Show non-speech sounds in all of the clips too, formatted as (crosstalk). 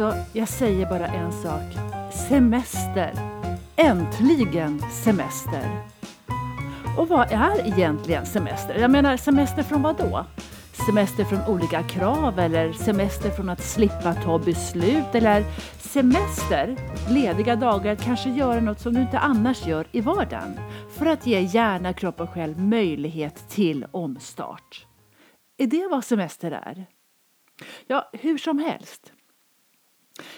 Alltså, jag säger bara en sak. Semester. Äntligen semester. Och vad är egentligen semester? Jag menar, semester från vad då? Semester från olika krav eller semester från att slippa ta beslut eller semester, lediga dagar, att kanske göra något som du inte annars gör i vardagen för att ge hjärna, kropp och själ möjlighet till omstart. Är det vad semester är? Ja, hur som helst.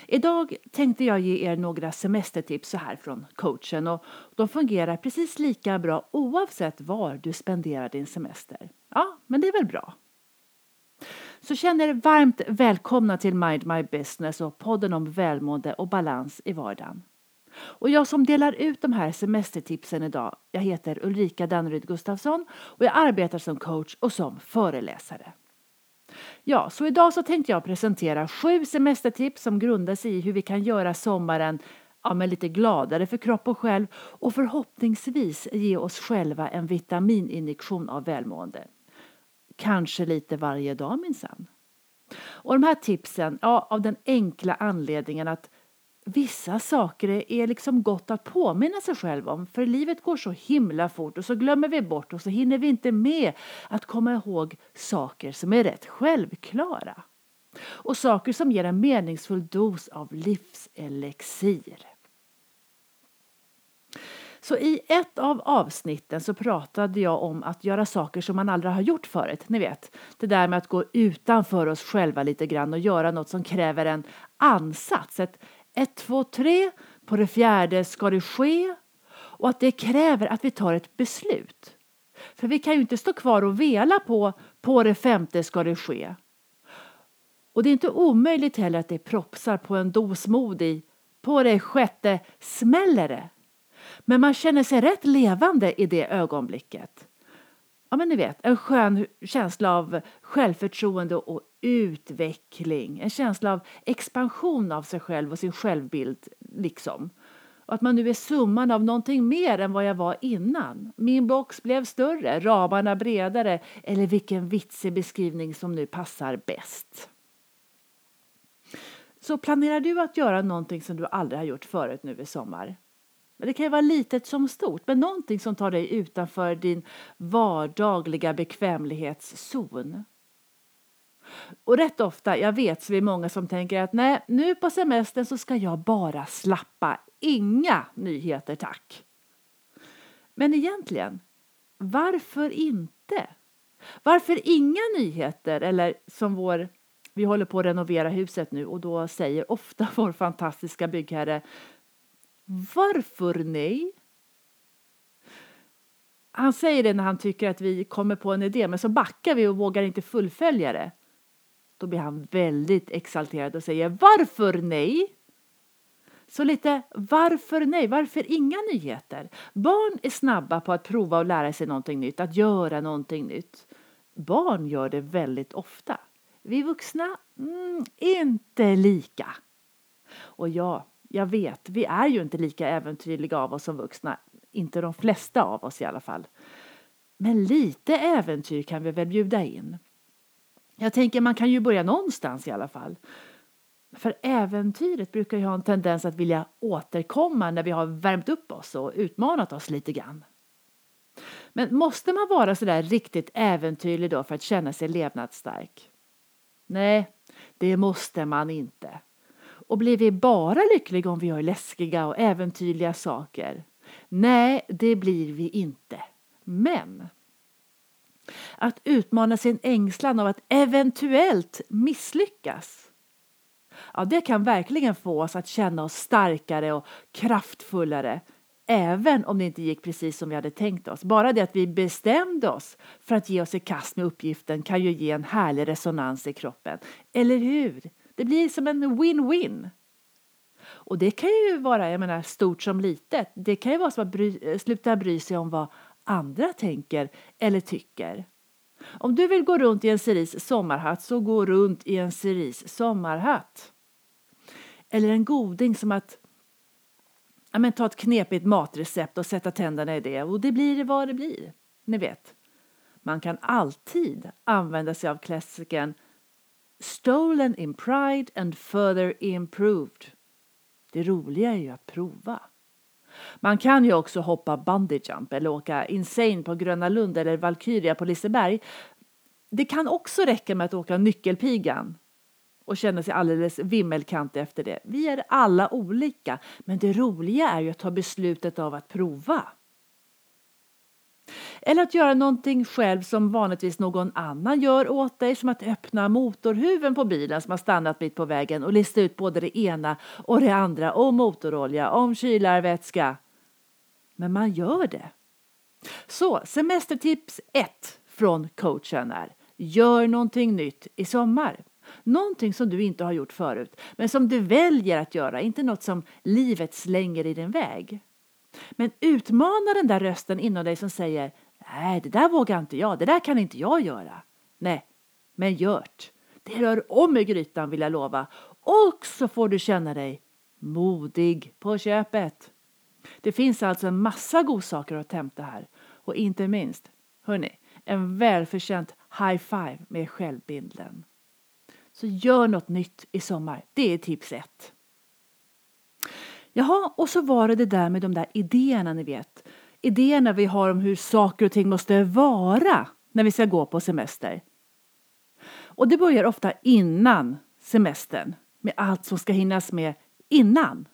Idag tänkte jag ge er några semestertips så här från coachen och de fungerar precis lika bra oavsett var du spenderar din semester. Ja, men det är väl bra. Så känn er varmt välkomna till Mind My Business och podden om välmående och balans i vardagen. Och jag som delar ut de här semestertipsen idag, jag heter Ulrika Danneryd Gustafsson och jag arbetar som coach och som föreläsare. Ja, så idag så tänkte jag presentera sju semestertips som grundar sig i hur vi kan göra sommaren ja, men lite gladare för kropp och själ och förhoppningsvis ge oss själva en vitamininjektion av välmående. Kanske lite varje dag minsann. Och de här tipsen, ja, av den enkla anledningen att vissa saker är liksom gott att påminna sig själv om för livet går så himla fort och så glömmer vi bort och så hinner vi inte med att komma ihåg saker som är rätt självklara. Och saker som ger en meningsfull dos av livselixir. Så i ett av avsnitten så pratade jag om att göra saker som man aldrig har gjort förut. Ni vet, det där med att gå utanför oss själva lite grann och göra något som kräver en ansats, ett, ett, två, tre. På det fjärde ska det ske. Och att det kräver att vi tar ett beslut. För vi kan ju inte stå kvar och vela på på det femte ska det ske. Och det är inte omöjligt heller att det propsar på en dos mod i på det sjätte smäller det. Men man känner sig rätt levande i det ögonblicket. Ja, men ni vet, en skön känsla av självförtroende och utveckling. En känsla av expansion av sig själv och sin självbild. liksom. Och att man nu är summan av någonting mer än vad jag var innan. Min box blev större, ramarna bredare eller vilken vitsig beskrivning som nu passar bäst. Så planerar du att göra någonting som du aldrig har gjort förut nu i sommar? Det kan ju vara litet som stort, men någonting som tar dig utanför din vardagliga bekvämlighetszon. Och rätt ofta, jag vet, så är det många som tänker att nej, nu på semestern så ska jag bara slappa. Inga nyheter, tack. Men egentligen, varför inte? Varför inga nyheter? Eller som vår, vi håller på att renovera huset nu och då säger ofta (laughs) vår fantastiska byggherre varför nej? Han säger det när han tycker att vi kommer på en idé men så backar vi och vågar inte fullfölja det. Då blir han väldigt exalterad och säger varför nej? Så lite varför nej? Varför inga nyheter? Barn är snabba på att prova och lära sig någonting nytt, att göra någonting nytt. Barn gör det väldigt ofta. Vi vuxna, mm, inte lika. Och ja, jag vet, vi är ju inte lika äventyrliga av oss som vuxna. Inte de flesta av oss i alla fall. Men lite äventyr kan vi väl bjuda in. Jag tänker man kan ju börja någonstans i alla fall. För äventyret brukar ju ha en tendens att vilja återkomma när vi har värmt upp oss och utmanat oss lite grann. Men måste man vara så där riktigt äventyrlig då för att känna sig levnadsstark? Nej, det måste man inte. Och blir vi bara lyckliga om vi gör läskiga och äventyrliga saker? Nej, det blir vi inte. Men att utmana sin ängslan av att eventuellt misslyckas ja, det kan verkligen få oss att känna oss starkare och kraftfullare även om det inte gick precis som vi hade tänkt oss. Bara det att vi bestämde oss för att ge oss i kast med uppgiften kan ju ge en härlig resonans i kroppen. Eller hur? Det blir som en win-win. Och det kan ju vara, jag menar, stort som litet. Det kan ju vara som att bry, sluta bry sig om vad andra tänker eller tycker. Om du vill gå runt i en Cerise sommarhatt så gå runt i en Cerise sommarhatt. Eller en goding som att ja, men, ta ett knepigt matrecept och sätta tänderna i det och det blir vad det blir. Ni vet. Man kan alltid använda sig av klassikern stolen in pride and further improved. Det roliga är ju att prova. Man kan ju också hoppa bungee jump eller åka insane på Gröna Lund eller Valkyria på Liseberg. Det kan också räcka med att åka nyckelpigan och känna sig alldeles vimmelkant efter det. Vi är alla olika, men det roliga är ju att ta beslutet av att prova. Eller att göra någonting själv som vanligtvis någon annan gör åt dig, som att öppna motorhuven på bilen som har stannat mitt på vägen och lista ut både det ena och det andra om motorolja, om kylarvätska. Men man gör det. Så semestertips 1 från coachen är Gör någonting nytt i sommar. Någonting som du inte har gjort förut, men som du väljer att göra, inte något som livet slänger i din väg. Men utmana den där rösten inom dig som säger Nej, det där vågar inte jag, det där kan inte jag göra. Nej, men gör't! Det rör om i grytan vill jag lova. Och så får du känna dig modig på köpet. Det finns alltså en massa godsaker att hämta här. Och inte minst, hörni, en välförtjänt high five med självbilden. Så gör något nytt i sommar. Det är tips ett. Jaha, och så var det det där med de där idéerna ni vet. Idéerna vi har om hur saker och ting måste vara när vi ska gå på semester. Och det börjar ofta innan semestern med allt som ska hinnas med innan.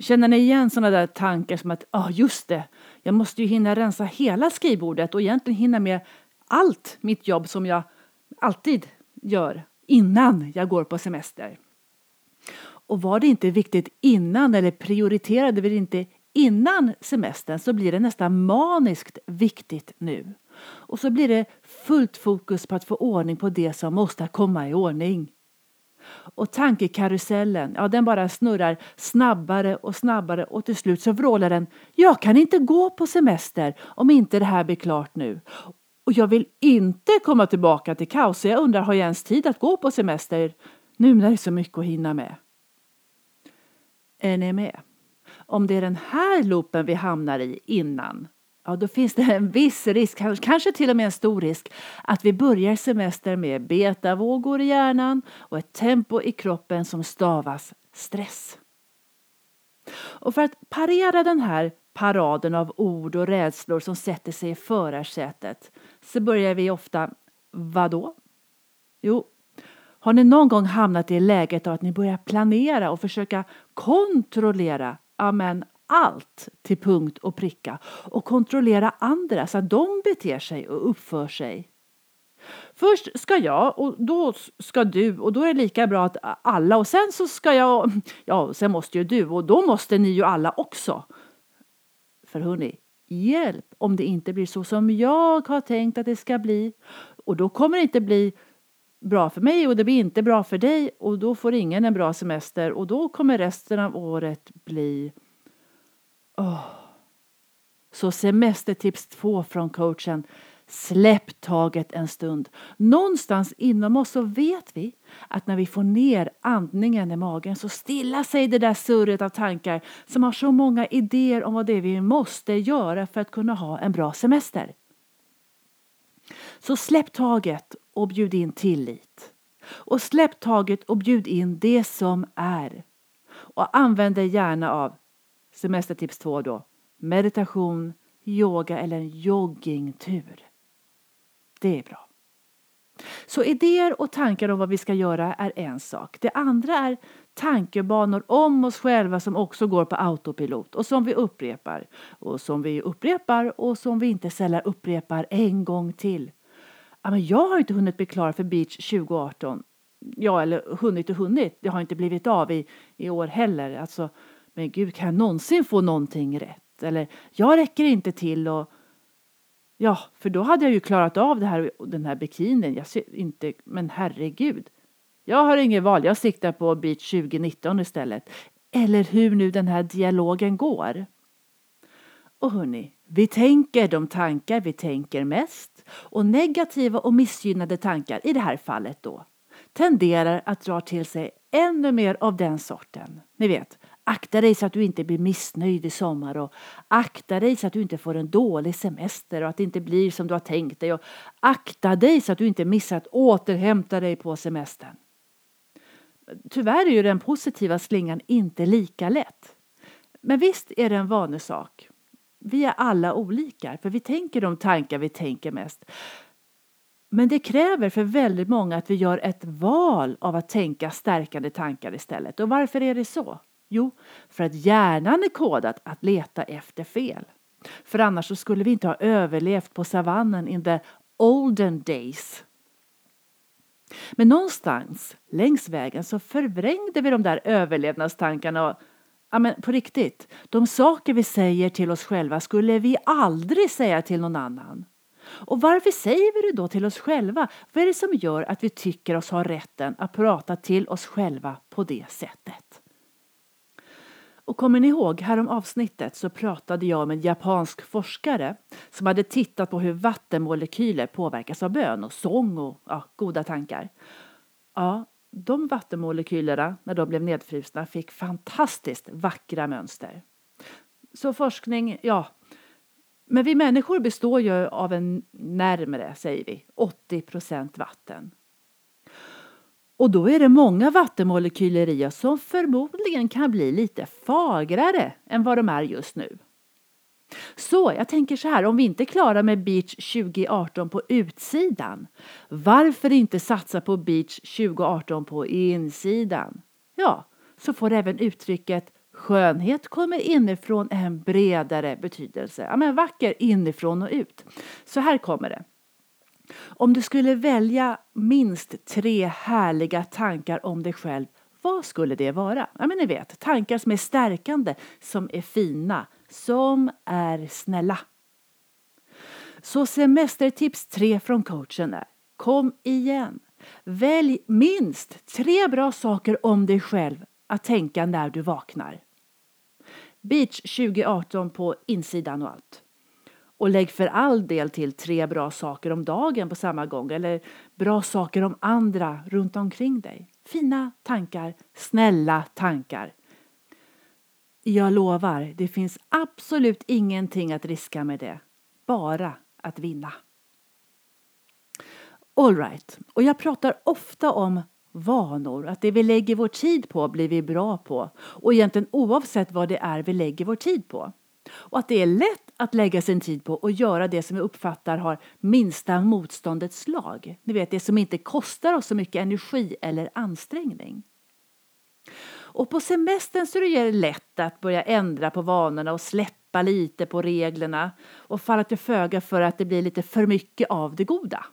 Känner ni igen sådana där tankar som att ja, ah, just det, jag måste ju hinna rensa hela skrivbordet och egentligen hinna med allt mitt jobb som jag alltid gör innan jag går på semester. Och var det inte viktigt innan eller prioriterade vi det inte innan semestern så blir det nästan maniskt viktigt nu. Och så blir det fullt fokus på att få ordning på det som måste komma i ordning. Och tankekarusellen, ja den bara snurrar snabbare och snabbare och till slut så vrålar den Jag kan inte gå på semester om inte det här blir klart nu. Och jag vill inte komma tillbaka till kaos så jag undrar har jag ens tid att gå på semester nu när det är så mycket att hinna med. Är ni med? Om det är den här loopen vi hamnar i innan, ja då finns det en viss risk, kanske till och med en stor risk, att vi börjar semestern med betavågor i hjärnan och ett tempo i kroppen som stavas stress. Och för att parera den här paraden av ord och rädslor som sätter sig i förarsätet så börjar vi ofta, vadå? Jo, har ni någon gång hamnat i läget att ni börjar planera och försöka kontrollera amen, allt till punkt och pricka och kontrollera andra så att de beter sig och uppför sig? Först ska jag och då ska du och då är det lika bra att alla och sen så ska jag, ja sen måste ju du och då måste ni ju alla också. För hörni, hjälp om det inte blir så som jag har tänkt att det ska bli och då kommer det inte bli bra för mig och det blir inte bra för dig och då får ingen en bra semester och då kommer resten av året bli... Oh. Så semestertips två från coachen. Släpp taget en stund. Någonstans inom oss så vet vi att när vi får ner andningen i magen så stilla sig det där surret av tankar som har så många idéer om vad det är vi måste göra för att kunna ha en bra semester. Så släpp taget och bjud in tillit. Och släpp taget och bjud in det som är. Och använd dig gärna av semestertips 2 då. Meditation, yoga eller en joggingtur. Det är bra. Så idéer och tankar om vad vi ska göra är en sak. Det andra är tankebanor om oss själva som också går på autopilot och som vi upprepar och som vi upprepar och som vi inte sällan upprepar en gång till ja, men jag har inte hunnit bli klar för beach 2018. Ja, eller hunnit och hunnit. Det har inte blivit av i, i år heller. Alltså, men gud, kan jag någonsin få någonting rätt? Eller jag räcker inte till och ja, för då hade jag ju klarat av det här, den här bikinin. Jag ser inte, men herregud. Jag har inget val. Jag siktar på beach 2019 istället. Eller hur nu den här dialogen går. Och hörni, vi tänker de tankar vi tänker mest och negativa och missgynnade tankar, i det här fallet då, tenderar att dra till sig ännu mer av den sorten. Ni vet, Akta dig så att du inte blir missnöjd i sommar och akta dig så att du inte får en dålig semester och att det inte blir som du har tänkt dig och akta dig så att du inte missar att återhämta dig på semestern. Tyvärr är ju den positiva slingan inte lika lätt. Men visst är det en vanesak. Vi är alla olika, för vi tänker de tankar vi tänker mest. Men det kräver för väldigt många att vi gör ett val av att tänka stärkande tankar istället. Och varför är det så? Jo, för att hjärnan är kodad att leta efter fel. För annars så skulle vi inte ha överlevt på savannen in the olden days. Men någonstans längs vägen så förvrängde vi de där överlevnadstankarna och ja men på riktigt, de saker vi säger till oss själva skulle vi aldrig säga till någon annan. Och varför säger vi det då till oss själva? Vad är det som gör att vi tycker oss ha rätten att prata till oss själva på det sättet? Och kommer ni ihåg, härom avsnittet så pratade jag med en japansk forskare som hade tittat på hur vattenmolekyler påverkas av bön och sång och ja, goda tankar. Ja, de vattenmolekylerna, när de blev nedfrusna, fick fantastiskt vackra mönster. Så forskning, ja. Men vi människor består ju av en närmare, säger vi, 80 procent vatten. Och då är det många vattenmolekyler i oss som förmodligen kan bli lite fagrare än vad de är just nu. Så jag tänker så här, om vi inte klarar med Beach 2018 på utsidan, varför inte satsa på Beach 2018 på insidan? Ja, så får även uttrycket skönhet kommer inifrån en bredare betydelse. Ja, men vacker inifrån och ut. Så här kommer det. Om du skulle välja minst tre härliga tankar om dig själv, vad skulle det vara? Ja, men ni vet, tankar som är stärkande, som är fina, som är snälla. Så semestertips tre från coachen är Kom igen! Välj minst tre bra saker om dig själv att tänka när du vaknar. Beach 2018 på insidan och allt. Och lägg för all del till tre bra saker om dagen på samma gång eller bra saker om andra runt omkring dig. Fina tankar, snälla tankar. Jag lovar, det finns absolut ingenting att riska med det. Bara att vinna. Alright, och jag pratar ofta om vanor, att det vi lägger vår tid på blir vi bra på och egentligen oavsett vad det är vi lägger vår tid på. Och att det är lätt att lägga sin tid på och göra det som vi uppfattar har minsta motståndets lag. Ni vet det som inte kostar oss så mycket energi eller ansträngning. Och på semestern så är det lätt att börja ändra på vanorna och släppa lite på reglerna och falla till föga för att det blir lite för mycket av det goda.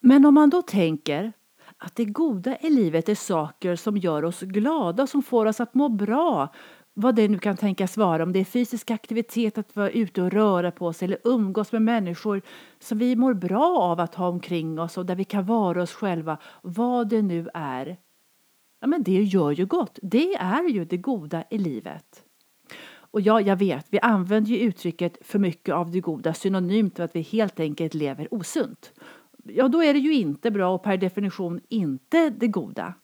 Men om man då tänker att det goda i livet är saker som gör oss glada, som får oss att må bra, vad det nu kan tänkas vara, om det är fysisk aktivitet, att vara ute och röra på sig eller umgås med människor som vi mår bra av att ha omkring oss och där vi kan vara oss själva, vad det nu är. Ja, men det gör ju gott. Det är ju det goda i livet. Och ja, jag vet, vi använder ju uttrycket för mycket av det goda synonymt med att vi helt enkelt lever osunt. Ja, då är det ju inte bra och per definition inte det goda.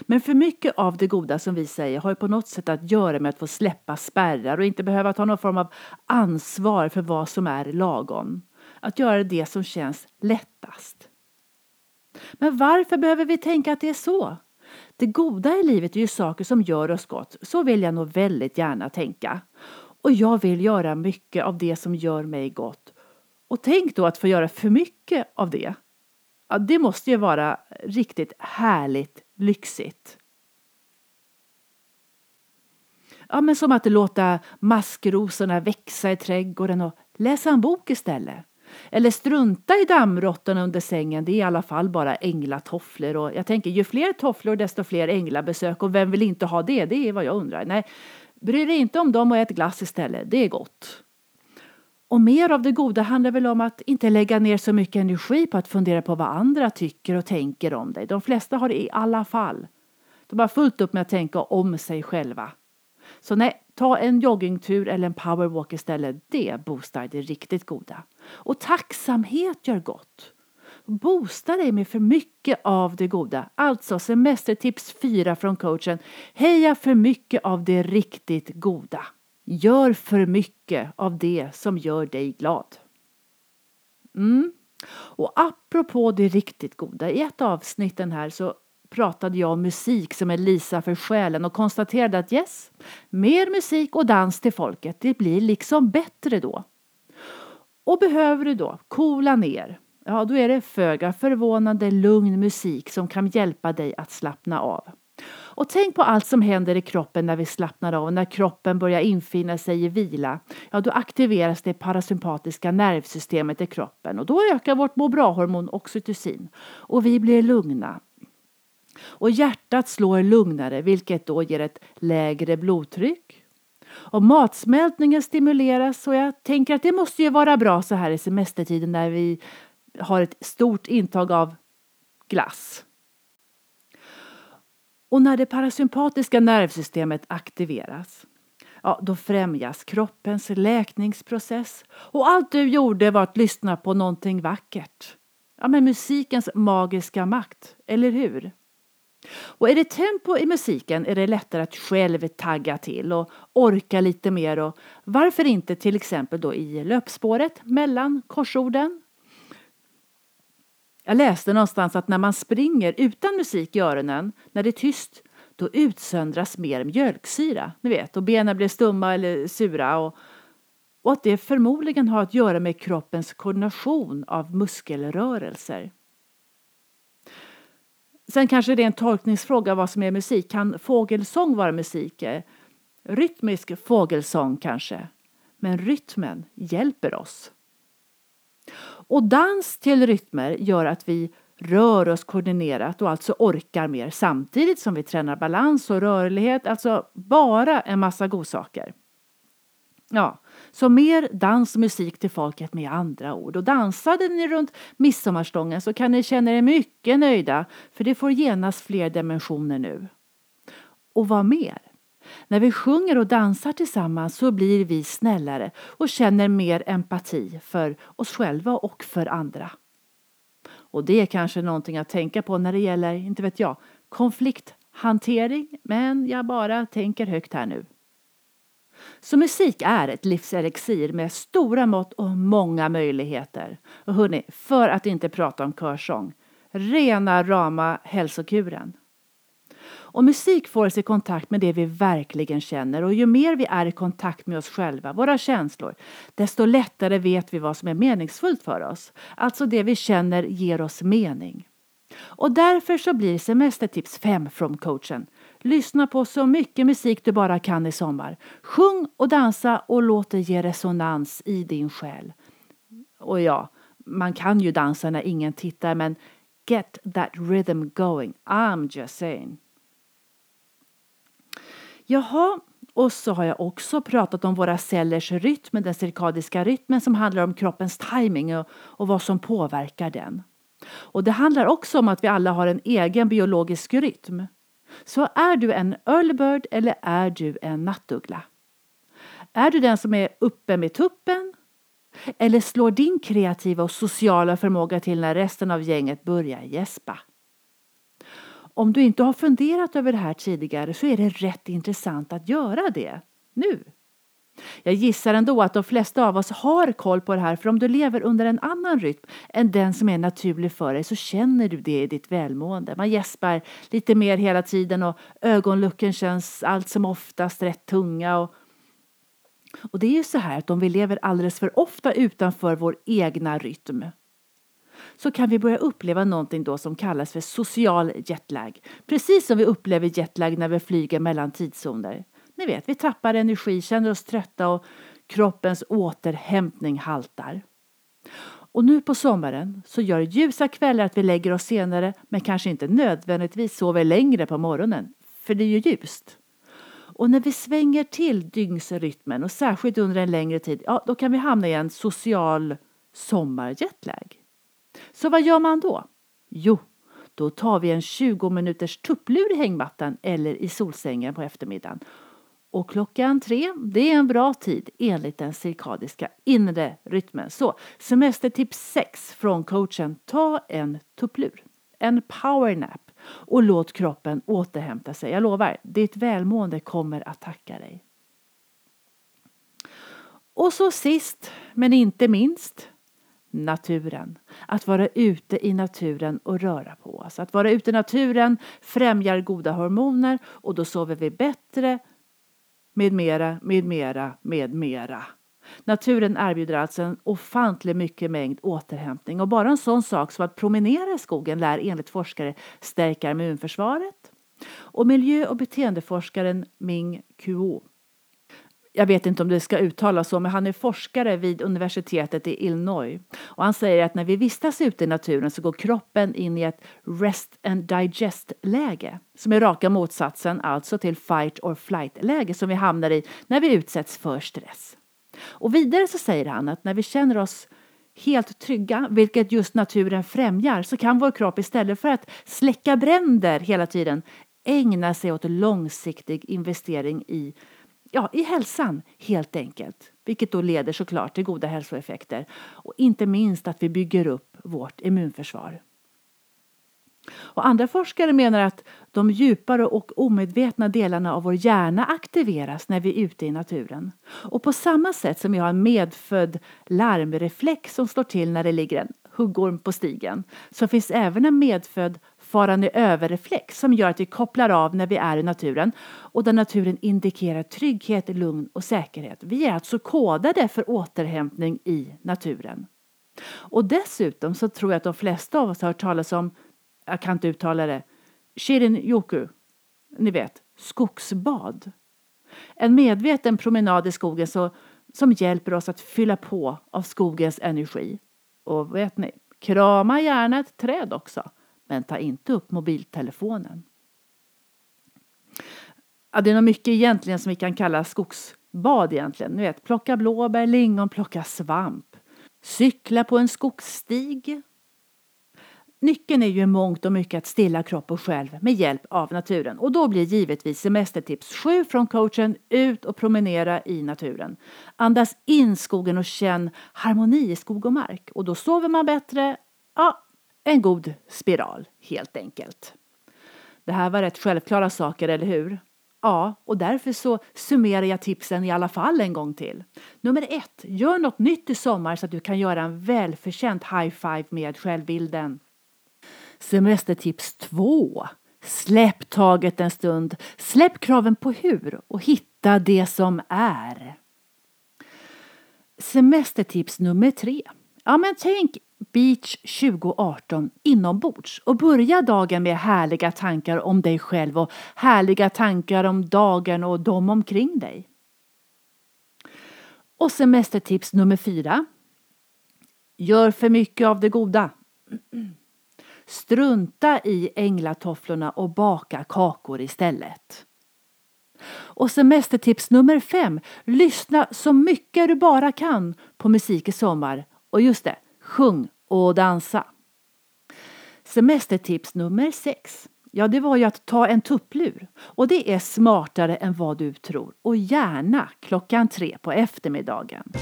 Men för mycket av det goda som vi säger har ju på något sätt att göra med att få släppa spärrar och inte behöva ta någon form av ansvar för vad som är lagom. Att göra det som känns lättast. Men varför behöver vi tänka att det är så? Det goda i livet är ju saker som gör oss gott. Så vill jag nog väldigt gärna tänka. Och jag vill göra mycket av det som gör mig gott. Och tänk då att få göra för mycket av det. Ja, det måste ju vara riktigt härligt lyxigt. Ja, men som att låta maskrosorna växa i trädgården och läsa en bok istället. Eller strunta i dammråttorna under sängen, det är i alla fall bara änglatofflor. Och jag tänker, ju fler tofflor desto fler änglabesök och vem vill inte ha det? Det är vad jag undrar. Nej, bry dig inte om dem och ät glass istället, det är gott. Och mer av det goda handlar väl om att inte lägga ner så mycket energi på att fundera på vad andra tycker och tänker om dig. De flesta har det i alla fall. De har fullt upp med att tänka om sig själva. Så nej, ta en joggingtur eller en powerwalk istället. Det boostar det riktigt goda. Och tacksamhet gör gott. boosta dig med för mycket av det goda. Alltså semestertips 4 från coachen. Heja för mycket av det riktigt goda. Gör för mycket av det som gör dig glad. Mm. Och apropå det riktigt goda, i ett avsnitt den här så pratade jag om musik som är Lisa för själen och konstaterade att yes, mer musik och dans till folket, det blir liksom bättre då. Och behöver du då coola ner, ja då är det föga förvånande lugn musik som kan hjälpa dig att slappna av. Och tänk på allt som händer i kroppen när vi slappnar av. När kroppen börjar infinna sig i vila, ja då aktiveras det parasympatiska nervsystemet i kroppen och då ökar vårt må bra-hormon oxytocin och vi blir lugna. Och hjärtat slår lugnare vilket då ger ett lägre blodtryck. Och matsmältningen stimuleras och jag tänker att det måste ju vara bra så här i semestertiden när vi har ett stort intag av glass. Och när det parasympatiska nervsystemet aktiveras, ja, då främjas kroppens läkningsprocess. Och allt du gjorde var att lyssna på någonting vackert. Ja, men musikens magiska makt, eller hur? Och är det tempo i musiken är det lättare att själv tagga till och orka lite mer och varför inte till exempel då i löpspåret mellan korsorden jag läste någonstans att när man springer utan musik i öronen, när det är tyst, då utsöndras mer mjölksyra, ni vet, och benen blir stumma eller sura och, och att det förmodligen har att göra med kroppens koordination av muskelrörelser. Sen kanske det är en tolkningsfråga vad som är musik. Kan fågelsång vara musik? Rytmisk fågelsång kanske. Men rytmen hjälper oss. Och dans till rytmer gör att vi rör oss koordinerat och alltså orkar mer samtidigt som vi tränar balans och rörlighet, alltså bara en massa godsaker. Ja, så mer dans och musik till folket med andra ord. Och dansade ni runt midsommarstången så kan ni känna er mycket nöjda för det får genast fler dimensioner nu. Och vad mer? När vi sjunger och dansar tillsammans så blir vi snällare och känner mer empati för oss själva och för andra. Och det är kanske någonting att tänka på när det gäller, inte vet jag, konflikthantering, men jag bara tänker högt här nu. Så musik är ett livselixir med stora mått och många möjligheter. Och hörni, för att inte prata om körsång, rena rama hälsokuren. Och musik får oss i kontakt med det vi verkligen känner och ju mer vi är i kontakt med oss själva, våra känslor, desto lättare vet vi vad som är meningsfullt för oss. Alltså det vi känner ger oss mening. Och därför så blir semestertips 5 från coachen. Lyssna på så mycket musik du bara kan i sommar. Sjung och dansa och låt det ge resonans i din själ. Och ja, man kan ju dansa när ingen tittar men get that rhythm going. I'm just saying. Jaha, och så har jag också pratat om våra cellers rytm, den cirkadiska rytmen som handlar om kroppens timing och, och vad som påverkar den. Och det handlar också om att vi alla har en egen biologisk rytm. Så är du en early eller är du en nattuggla? Är du den som är uppe med tuppen? Eller slår din kreativa och sociala förmåga till när resten av gänget börjar gäspa? Om du inte har funderat över det här tidigare så är det rätt intressant att göra det nu. Jag gissar ändå att de flesta av oss har koll på det här för om du lever under en annan rytm än den som är naturlig för dig så känner du det i ditt välmående. Man gäspar lite mer hela tiden och ögonlucken känns allt som oftast rätt tunga. Och, och det är ju så här att om vi lever alldeles för ofta utanför vår egna rytm så kan vi börja uppleva någonting då som kallas för social jetlag. Precis som vi upplever jetlag när vi flyger mellan tidszoner. Ni vet, vi tappar energi, känner oss trötta och kroppens återhämtning haltar. Och nu på sommaren så gör ljusa kvällar att vi lägger oss senare men kanske inte nödvändigtvis sover längre på morgonen, för det är ju ljust. Och när vi svänger till dygnsrytmen och särskilt under en längre tid, ja då kan vi hamna i en social sommarjetlag. Så vad gör man då? Jo, då tar vi en 20 minuters tupplur i hängmattan eller i solsängen på eftermiddagen. Och klockan tre, det är en bra tid enligt den cirkadiska inre rytmen. Så semestertips 6 från coachen. Ta en tupplur, en powernap och låt kroppen återhämta sig. Jag lovar, ditt välmående kommer att tacka dig. Och så sist men inte minst naturen. Att vara ute i naturen och röra på oss. Att vara ute i naturen främjar goda hormoner och då sover vi bättre med mera, med mera, med mera. Naturen erbjuder alltså en ofantlig mycket mängd återhämtning och bara en sån sak som att promenera i skogen lär enligt forskare stärka immunförsvaret. Och miljö och beteendeforskaren Ming Kuo jag vet inte om det ska uttalas så, men han är forskare vid universitetet i Illinois. Och han säger att när vi vistas ute i naturen så går kroppen in i ett rest and digest-läge som är raka motsatsen alltså till fight or flight-läge som vi hamnar i när vi utsätts för stress. Och vidare så säger han att när vi känner oss helt trygga, vilket just naturen främjar, så kan vår kropp istället för att släcka bränder hela tiden ägna sig åt långsiktig investering i ja, i hälsan helt enkelt. Vilket då leder såklart till goda hälsoeffekter och inte minst att vi bygger upp vårt immunförsvar. Och andra forskare menar att de djupare och omedvetna delarna av vår hjärna aktiveras när vi är ute i naturen. Och på samma sätt som vi har en medfödd larmreflex som slår till när det ligger en huggorm på stigen så finns även en medfödd fortfarande överreflex som gör att vi kopplar av när vi är i naturen och där naturen indikerar trygghet, lugn och säkerhet. Vi är alltså kodade för återhämtning i naturen. Och dessutom så tror jag att de flesta av oss har hört talas om, jag kan inte uttala det, Shirin-yoku, ni vet, skogsbad. En medveten promenad i skogen så, som hjälper oss att fylla på av skogens energi. Och vet ni, krama gärna ett träd också men ta inte upp mobiltelefonen. Ja, det är nog mycket egentligen som vi kan kalla skogsbad egentligen. Ni vet, plocka blåbär, lingon, plocka svamp. Cykla på en skogsstig. Nyckeln är ju mångt och mycket att stilla kropp och själ med hjälp av naturen. Och då blir givetvis semestertips 7 från coachen ut och promenera i naturen. Andas in skogen och känn harmoni i skog och mark. Och då sover man bättre. Ja, en god spiral helt enkelt. Det här var rätt självklara saker, eller hur? Ja, och därför så summerar jag tipsen i alla fall en gång till. Nummer ett, gör något nytt i sommar så att du kan göra en välförtjänt high five med självbilden. Semestertips två, släpp taget en stund, släpp kraven på hur och hitta det som är. Semestertips nummer tre, ja men tänk Beach 2018 inombords och börja dagen med härliga tankar om dig själv och härliga tankar om dagen och de omkring dig. Och semestertips nummer fyra. Gör för mycket av det goda. Strunta i änglatofflorna och baka kakor istället. Och semestertips nummer fem. Lyssna så mycket du bara kan på musik i sommar. Och just det, sjung och dansa. Semestertips nummer sex. Ja, det var ju att ta en tupplur. Och det är smartare än vad du tror. Och gärna klockan tre på eftermiddagen.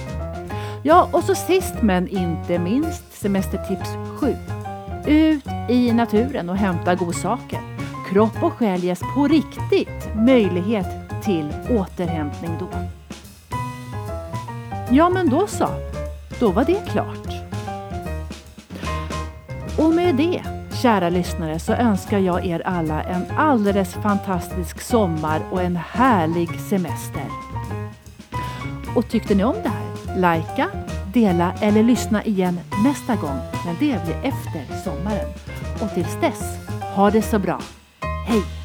Ja, och så sist men inte minst semestertips sju. Ut i naturen och hämta godsaker. Kropp och själ ges på riktigt möjlighet till återhämtning då. Ja, men då så. Då var det klart. Och med det, kära lyssnare, så önskar jag er alla en alldeles fantastisk sommar och en härlig semester. Och tyckte ni om det här? Lajka, dela eller lyssna igen nästa gång, men det blir efter sommaren. Och tills dess, ha det så bra. Hej!